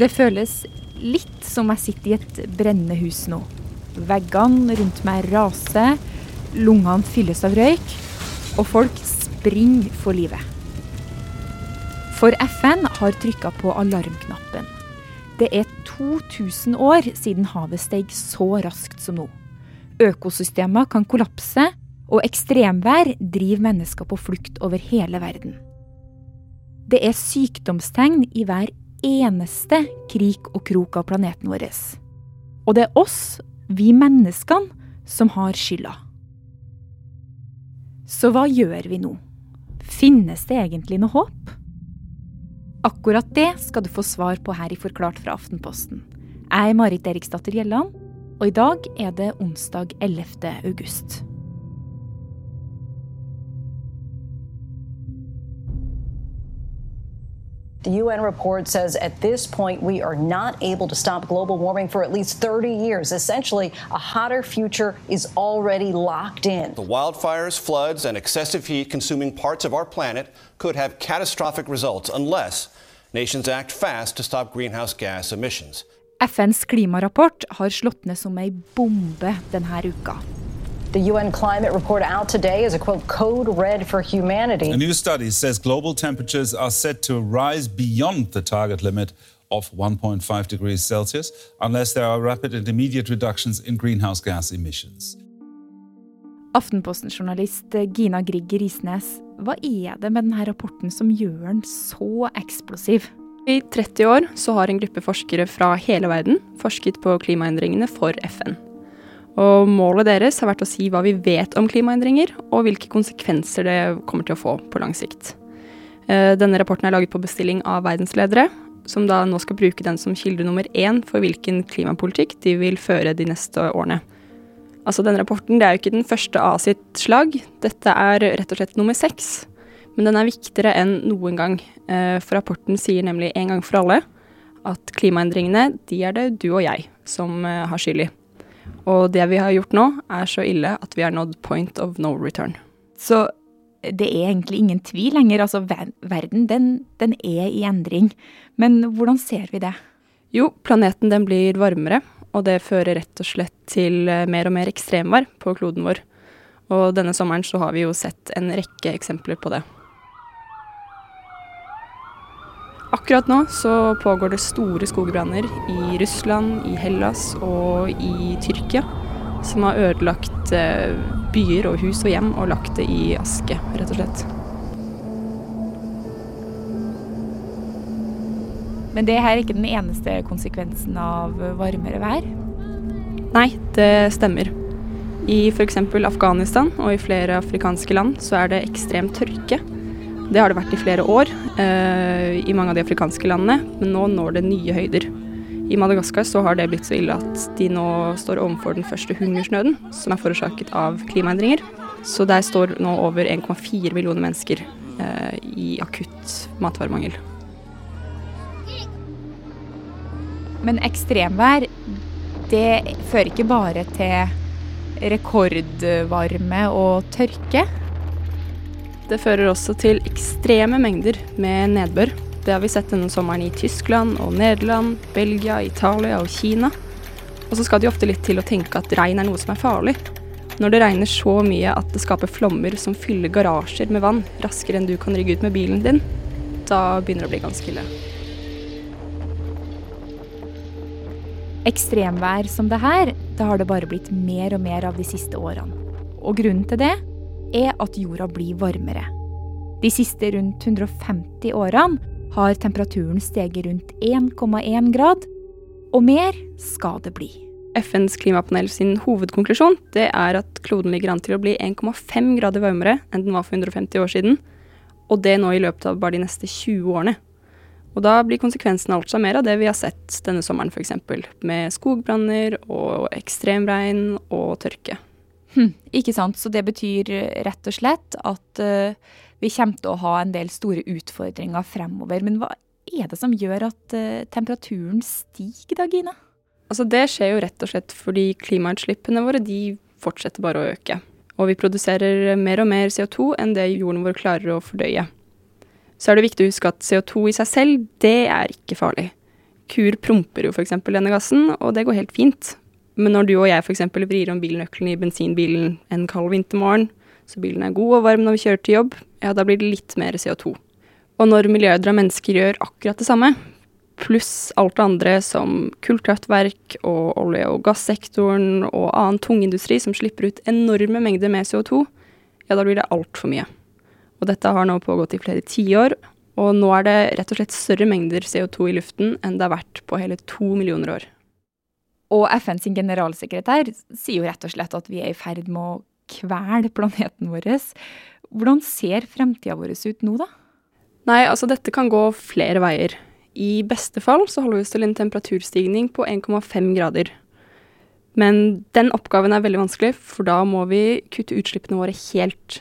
Det føles litt som jeg sitter i et brennende hus nå. Veggene rundt meg raser, lungene fylles av røyk, og folk springer for livet. For FN har trykka på alarmknappen. Det er 2000 år siden havet steg så raskt som nå. Økosystemer kan kollapse, og ekstremvær driver mennesker på flukt over hele verden. Det er sykdomstegn i hver eneste krik og krok av planeten vår. Og det er oss, vi menneskene, som har skylda. Så hva gjør vi nå? Finnes det egentlig noe håp? Akkurat det skal du få svar på her i Forklart fra Aftenposten. Jeg er Marit Eriksdatter Gjelland, og i dag er det onsdag 11. august. The UN report says at this point we are not able to stop global warming for at least 30 years. Essentially, a hotter future is already locked in. The wildfires, floods, and excessive heat consuming parts of our planet could have catastrophic results unless nations act fast to stop greenhouse gas emissions. FNs klimarapport har slått ned som ei bombe denne uka. The UN climate report out today is a quote code red for humanity. A new study says global temperatures are set to rise beyond the target limit of 1.5 degrees Celsius unless there are rapid and immediate reductions in greenhouse gas emissions. Aftenposten-journalist Gina Grieg Risnes, hva er det med denne rapporten som gjør den så eksplosiv? I 30 år så har en gruppe forskere fra hele verden forsket på klimaendringene for FN. Og målet deres har vært å si hva vi vet om klimaendringer, og hvilke konsekvenser det kommer til å få på lang sikt. Eh, denne rapporten er laget på bestilling av verdensledere, som da nå skal bruke den som kilde nummer én for hvilken klimapolitikk de vil føre de neste årene. Altså, denne rapporten det er jo ikke den første av sitt slag. Dette er rett og slett nummer seks. Men den er viktigere enn noen gang, eh, for rapporten sier nemlig en gang for alle at klimaendringene, de er det du og jeg som eh, har skyld i. Og det vi har gjort nå, er så ille at vi har nådd point of no return. Så det er egentlig ingen tvil lenger. Altså, verden, den, den er i endring. Men hvordan ser vi det? Jo, planeten den blir varmere, og det fører rett og slett til eh, mer og mer ekstremvær på kloden vår. Og denne sommeren så har vi jo sett en rekke eksempler på det. Akkurat nå så pågår det store skogbranner i Russland, i Hellas og i Tyrkia. Som har ødelagt eh, byer og hus og hjem og lagt det i aske, rett og slett. Men det her er ikke den eneste konsekvensen av varmere vær? Nei, det stemmer. I f.eks. Afghanistan og i flere afrikanske land så er det ekstrem tørke. Det har det vært i flere år eh, i mange av de afrikanske landene, men nå når det nye høyder. I Madagaskar så har det blitt så ille at de nå står overfor den første hungersnøden, som er forårsaket av klimaendringer. Så der står nå over 1,4 millioner mennesker eh, i akutt matvaremangel. Men ekstremvær, det fører ikke bare til rekordvarme og tørke? Det fører også til ekstreme mengder med nedbør. Det har vi sett denne sommeren i Tyskland og Nederland, Belgia, Italia og Kina. Og så skal det jo ofte litt til å tenke at regn er noe som er farlig. Når det regner så mye at det skaper flommer som fyller garasjer med vann raskere enn du kan rygge ut med bilen din, da begynner det å bli ganske ille. Ekstremvær som det her, det har det bare blitt mer og mer av de siste årene. Og grunnen til det er at jorda blir varmere. De siste rundt 150 årene har temperaturen steget rundt 1,1 grad, og mer skal det bli. FNs klimapanel sin hovedkonklusjon det er at kloden ligger an til å bli 1,5 grader varmere enn den var for 150 år siden, og det nå i løpet av bare de neste 20 årene. Og da blir konsekvensene altså mer av det vi har sett denne sommeren f.eks., med skogbranner og ekstremregn og tørke. Hm, ikke sant. Så det betyr eh, rett og slett at uh, vi kommer til å ha en del store utfordringer fremover. Men hva er det som gjør at uh, temperaturen stiger da, Gina? Altså det skjer jo rett og slett fordi klimautslippene våre de fortsetter bare å øke. Og vi produserer mer og mer CO2 enn det jorden vår klarer å fordøye. Så er det viktig å huske at CO2 i seg selv, det er ikke farlig. Kuer promper jo f.eks. denne gassen, og det går helt fint. Men når du og jeg f.eks. vrir om bilnøkkelen i bensinbilen en kald vintermorgen, så bilen er god og varm når vi kjører til jobb, ja, da blir det litt mer CO2. Og når milliarder av mennesker gjør akkurat det samme, pluss alt det andre som kullkraftverk og olje- og gassektoren og annen tungindustri som slipper ut enorme mengder med CO2, ja, da blir det altfor mye. Og dette har nå pågått i flere tiår, og nå er det rett og slett større mengder CO2 i luften enn det har vært på hele to millioner år. Og FNs generalsekretær sier jo rett og slett at vi er i ferd med å kvele planeten vår. Hvordan ser fremtida vår ut nå, da? Nei, altså dette kan gå flere veier. I beste fall så holder vi oss til en temperaturstigning på 1,5 grader. Men den oppgaven er veldig vanskelig, for da må vi kutte utslippene våre helt.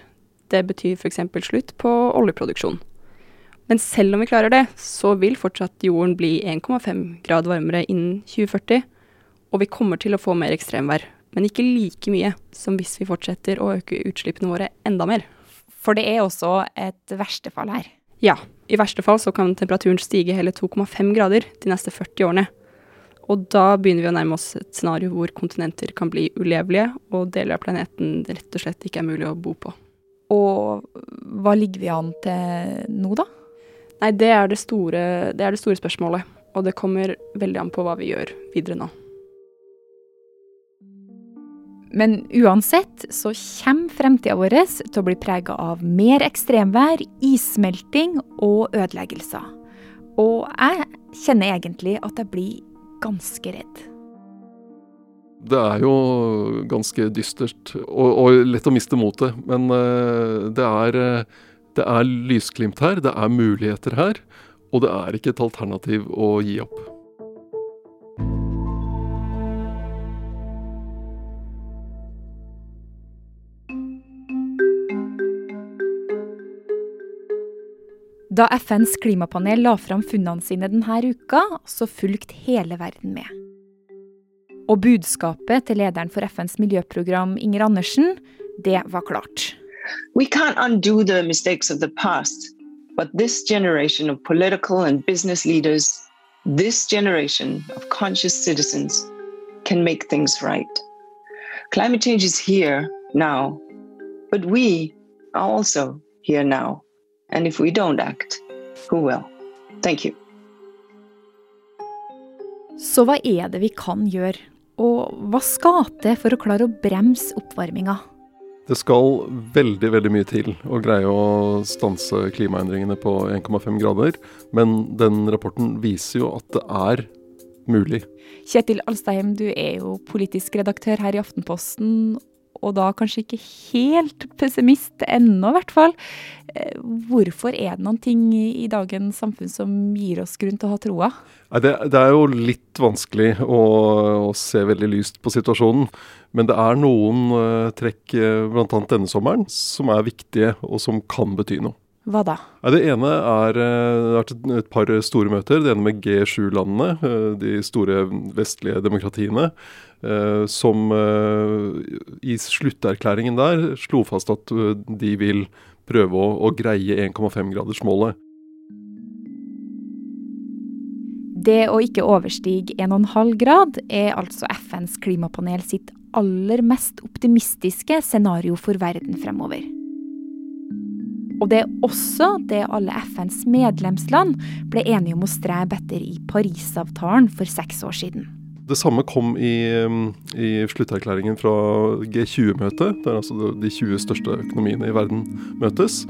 Det betyr f.eks. slutt på oljeproduksjon. Men selv om vi klarer det, så vil fortsatt jorden bli 1,5 grad varmere innen 2040. Og vi kommer til å få mer ekstremvær, men ikke like mye som hvis vi fortsetter å øke utslippene våre enda mer. For det er også et verstefall her. Ja, i verste fall så kan temperaturen stige hele 2,5 grader de neste 40 årene. Og da begynner vi å nærme oss et scenario hvor kontinenter kan bli ulevelige, og deler av planeten rett og slett ikke er mulig å bo på. Og hva ligger vi an til nå, da? Nei, det er det store, det er det store spørsmålet. Og det kommer veldig an på hva vi gjør videre nå. Men uansett så kommer fremtida vår til å bli prega av mer ekstremvær, issmelting og ødeleggelser. Og jeg kjenner egentlig at jeg blir ganske redd. Det er jo ganske dystert og, og lett å miste motet. Men uh, det, er, uh, det er lysglimt her, det er muligheter her. Og det er ikke et alternativ å gi opp. Da FNs klimapanel la fram funnene sine denne uka, så fulgte hele verden med. Og budskapet til lederen for FNs miljøprogram, Inger Andersen, det var klart. We can't undo the mistakes of the past, but this generation of political and business leaders, this generation of conscious citizens, can make things right. Climate change is here now, but we are also here now. And if we don't act, who will? Thank you. Så hva er det vi kan gjøre, og hva skal til for å klare å bremse oppvarminga? Det skal veldig veldig mye til å greie å stanse klimaendringene på 1,5 grader, men den rapporten viser jo at det er mulig. Kjetil Alstheim, du er jo politisk redaktør her i Aftenposten, og da kanskje ikke helt pessimist ennå, i hvert fall. Eh, hvorfor er det noen ting i dagens samfunn som gir oss grunn til å ha troa? Det, det, er jo litt vanskelig å, å, se veldig lyst på situasjonen. Men det er noen uh, trekk, uh, bl.a. denne sommeren, som er viktige, og som kan bety noe. Hva da? Det ene er, det har vært et par store møter. Det ene med G7-landene, de store vestlige demokratiene. Som i slutterklæringen der slo fast at de vil prøve å, å greie 1,5-gradersmålet. Det å ikke overstige 1,5 grad er altså FNs klimapanel sitt aller mest optimistiske scenario for verden fremover. Og det er også det alle FNs medlemsland ble enige om å strebe etter i Parisavtalen for seks år siden. Det samme kom i, um, i slutterklæringen fra G20-møtet, der altså de 20 største økonomiene i verden møtes.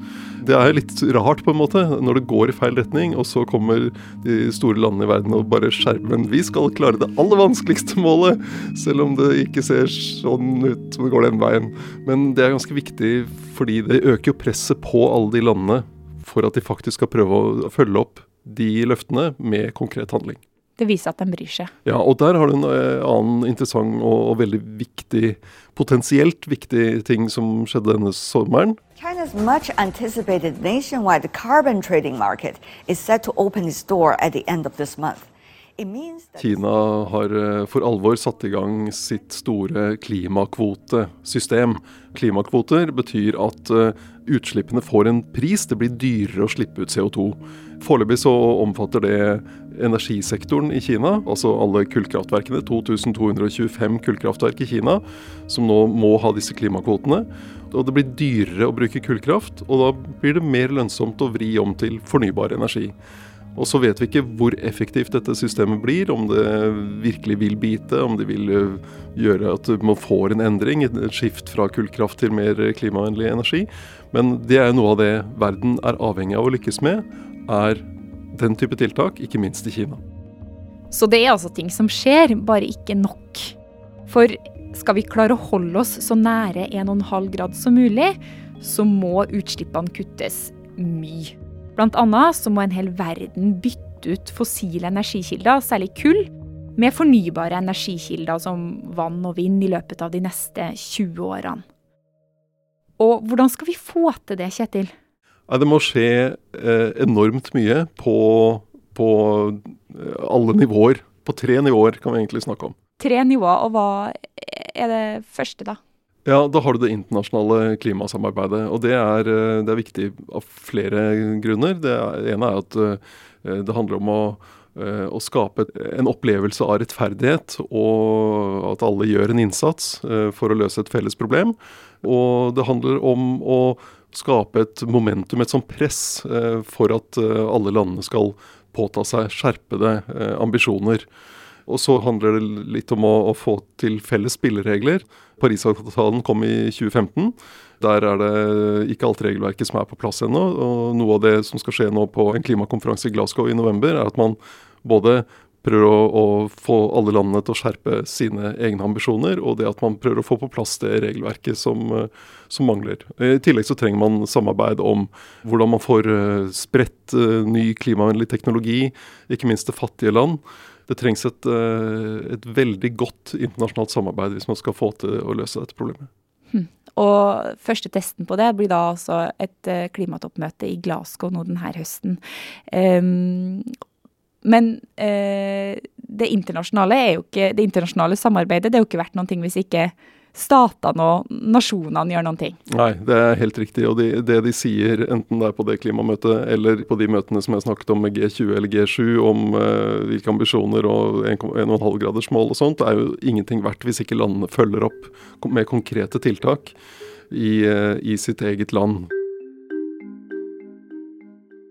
Det er litt rart, på en måte, når det går i feil retning, og så kommer de store landene i verden og bare skjerper Men vi skal klare det aller vanskeligste målet, selv om det ikke ser sånn ut som det går den veien. Men det er ganske viktig, fordi det øker jo presset på alle de landene for at de faktisk skal prøve å følge opp de løftene med konkret handling. Det viser at de bryr seg. Ja, og der har du en uh, annen interessant og, veldig viktig, potensielt viktig ting som skjedde denne sommeren. China's much anticipated nationwide carbon trading market is set to open its door at the end of this month. Kina har eh, for alvor satt i gang sitt store klimakvotesystem. Klimakvoter betyr at eh, utslippene får en pris. Det blir dyrere å slippe ut CO2. Foreløpig så omfatter det energisektoren i Kina, altså alle kullkraftverkene. 2225 kullkraftverk i Kina som nå må ha disse klimakvotene. Og det blir dyrere å bruke kullkraft, og da blir det mer lønnsomt å vri om til fornybar energi. Og så vet vi ikke hvor effektivt dette systemet blir, om det virkelig vil bite, om det vil eh, gjøre at man får en endring, et skift fra kullkraft til mer klimavennlig energi. Men det er noe av det verden er avhengig av å lykkes med, er den type tiltak, ikke minst i Kina. Så det er altså ting som skjer, bare ikke nok. For skal vi klare å holde oss så nære 1,5 grad som mulig, så må utslippene kuttes mye. Blant annet så må en hel verden bytte ut fossile energikilder, særlig kull, med fornybare energikilder som vann og vind i løpet av de neste 20 årene. Og hvordan skal vi få til det, Kjetil? Ja, det må skje eh, enormt mye på, på eh, alle nivåer. På tre nivåer kan vi egentlig snakke om. Tre nivåer, og hva er det første, da? Ja, da har du det internasjonale klimasamarbeidet. Og det er, eh, det er viktig av flere grunner. Det ene er at eh, det handler om å, eh, å skape en opplevelse av rettferdighet, og at alle gjør en innsats for å løse et felles problem. Og det handler om å skape et momentum, et sånt press, for at alle landene skal påta seg skjerpede ambisjoner. Og så handler det litt om å, å få til felles spilleregler. Parisavtalen kom i 2015. Der er det ikke alt regelverket som er på plass ennå. Og noe av det som skal skje nå på en klimakonferanse i Glasgow i november, er at man både prøver å, å, få alle landene til å skjerpe sine egne ambisjoner, og det at man prøver å få på plass det regelverket som, som mangler. I tillegg så trenger man samarbeid om hvordan man får eh, spredt eh, ny klimavennlig teknologi, ikke minst til fattige land det trengs et, eh, et, veldig godt internasjonalt samarbeid hvis man skal få til å løse dette problemet. Hm. Og første testen på det blir da altså et eh, klimatoppmøte i Glasgow nå denne høsten. Um, men eh, det internasjonale er jo ikke, det internasjonale samarbeidet det er jo ikke verdt noen ting hvis ikke statene og nasjonene gjør noen ting. Nei, det er helt riktig. Og de, det de sier, enten det er på det klimamøtet eller på de møtene som jeg snakket om med G20 eller G7, om eh, hvilke ambisjoner og 1,5-gradersmål og sånt, er jo ingenting verdt hvis ikke landene følger opp med konkrete tiltak i, eh, i sitt eget land.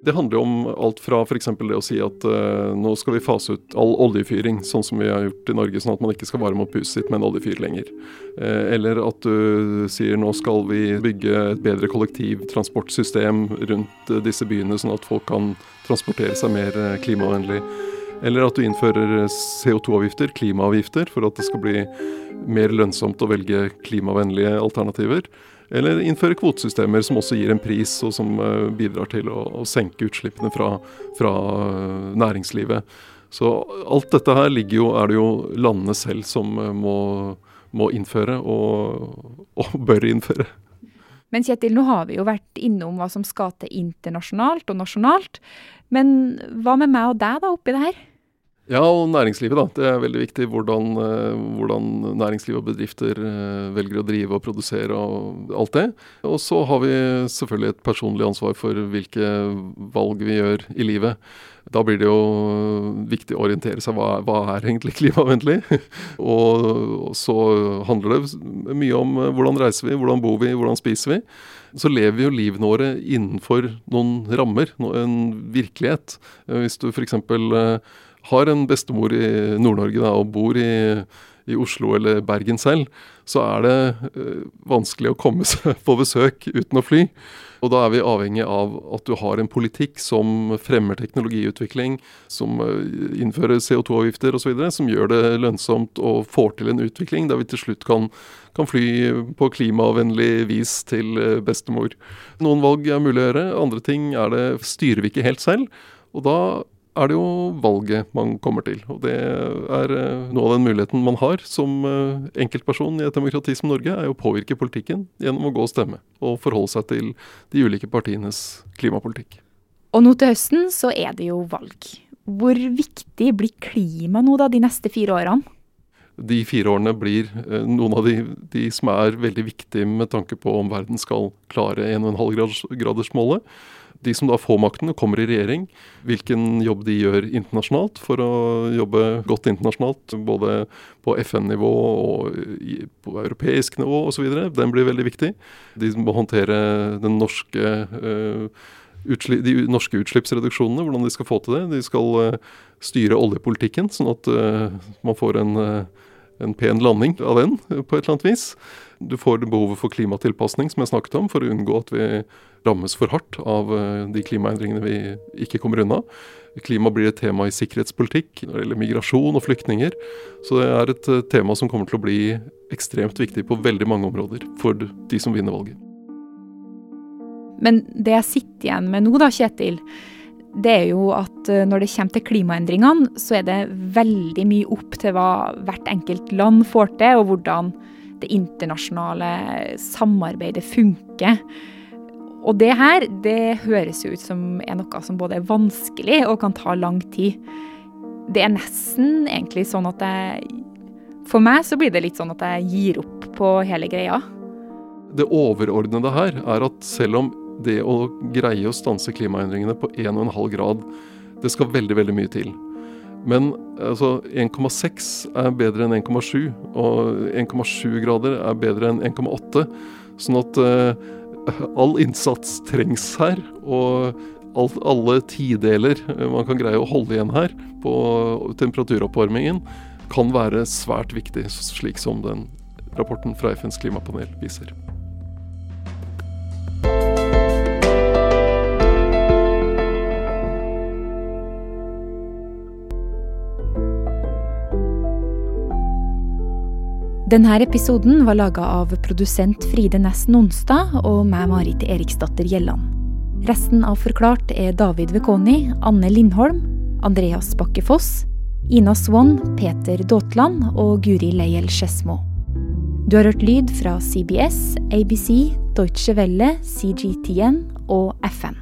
Det handler jo om alt fra f.eks. det å si at uh, nå skal vi fase ut all oljefyring, sånn som vi har gjort i Norge, sånn at man ikke skal varme opp huset sitt med en oljefyr lenger. Uh, eller at du sier nå skal vi bygge et bedre kollektivtransportsystem rundt uh, disse byene, sånn at folk kan transportere seg mer klimavennlig. Eller at du innfører CO2-avgifter, klimaavgifter, for at det skal bli mer lønnsomt å velge klimavennlige alternativer. Eller innføre kvotesystemer som også gir en pris, og som eh, bidrar til å, senke utslippene fra, fra, eh, næringslivet. Så alt dette her ligger jo, er det jo landene selv som eh, må, må innføre, og, og, bør innføre. Men Kjetil, nå har vi jo vært innom hva som skal til internasjonalt og nasjonalt. Men hva med meg og deg da oppi det her? Ja, og næringslivet. da. Det er veldig viktig hvordan, eh, hvordan næringsliv og bedrifter eh, velger å drive og produsere og alt det. Og så har vi selvfølgelig et personlig ansvar for hvilke valg vi gjør i livet. Da blir det jo viktig å orientere seg hva, hva er egentlig klimavennlig. og så handler det mye om eh, hvordan reiser vi, hvordan bor vi, hvordan spiser vi. Så lever vi jo livene våre innenfor noen rammer, en virkelighet. Hvis du f.eks har en bestemor i Nord-Norge og bor i, i, Oslo eller Bergen selv, så er det øh, vanskelig å komme seg på besøk uten å fly. Og da er vi avhengig av at du har en politikk som fremmer teknologiutvikling, som øh, innfører CO2-avgifter osv., som gjør det lønnsomt og får til en utvikling der vi til slutt kan, kan fly på klimavennlig vis til øh, bestemor. Noen valg er mulig å gjøre, andre ting er det, styrer vi ikke helt selv. Og da er det jo valget man kommer til. Og det er eh, noe av den muligheten man har som eh, enkeltperson i et demokrati som Norge, er å påvirke politikken gjennom å gå og stemme. Og forholde seg til de ulike partienes klimapolitikk. Og nå til høsten så er det jo valg. Hvor viktig blir klima nå da de neste fire årene? De fire årene blir eh, noen av de, de som er veldig viktige med tanke på om verden skal klare 1,5-gradersmålet. De som da får makten og kommer i regjering, hvilken jobb de gjør internasjonalt for å jobbe godt internasjonalt, både på FN-nivå og på europeisk nivå osv., den blir veldig viktig. De må håndtere den norske uh, de norske utslippsreduksjonene, hvordan de skal få til det. De skal uh, styre oljepolitikken, sånn at uh, man får en, en, pen landing av den på et eller annet vis. Du får behovet for klimatilpasning, som jeg snakket om, for å unngå at vi rammes for hardt av de klimaendringene vi ikke kommer unna. Klima blir et tema i sikkerhetspolitikk når det gjelder migrasjon og flyktninger. Så det er et tema som kommer til å bli ekstremt viktig på veldig mange områder for de som vinner valget. Men det jeg sitter igjen med nå, da, Kjetil, det er jo at eh, når det kommer til klimaendringene, så er det veldig mye opp til hva hvert enkelt land får til, og hvordan det internasjonale samarbeidet funker. Og det her, det høres jo ut som er noe som både er vanskelig og kan ta lang tid. Det er nesten egentlig sånn at jeg For meg så blir det litt sånn at jeg gir opp på hele greia. Det overordnede her er at selv om det å greie å stanse klimaendringene på 1,5 grad, det skal veldig, veldig mye til. Men altså, 1,6 er bedre enn 1,7, og 1,7 grader er bedre enn 1,8. Sånn at uh, all innsats trengs her. Og alt, alle tideler man kan greie å holde igjen her på temperaturoppvarmingen, kan være svært viktig, slik som den rapporten fra FNs klimapanel viser. Denne episoden var laga av produsent Fride Næss Nonstad og meg, Marit Eriksdatter Gjelland. Resten av Forklart er David Vekoni, Anne Lindholm, Andreas Bakke Foss, Ina Swann, Peter Daatland og Guri Leiel Skedsmo. Du har hørt lyd fra CBS, ABC, Deutsche Welle, CGTN og FN.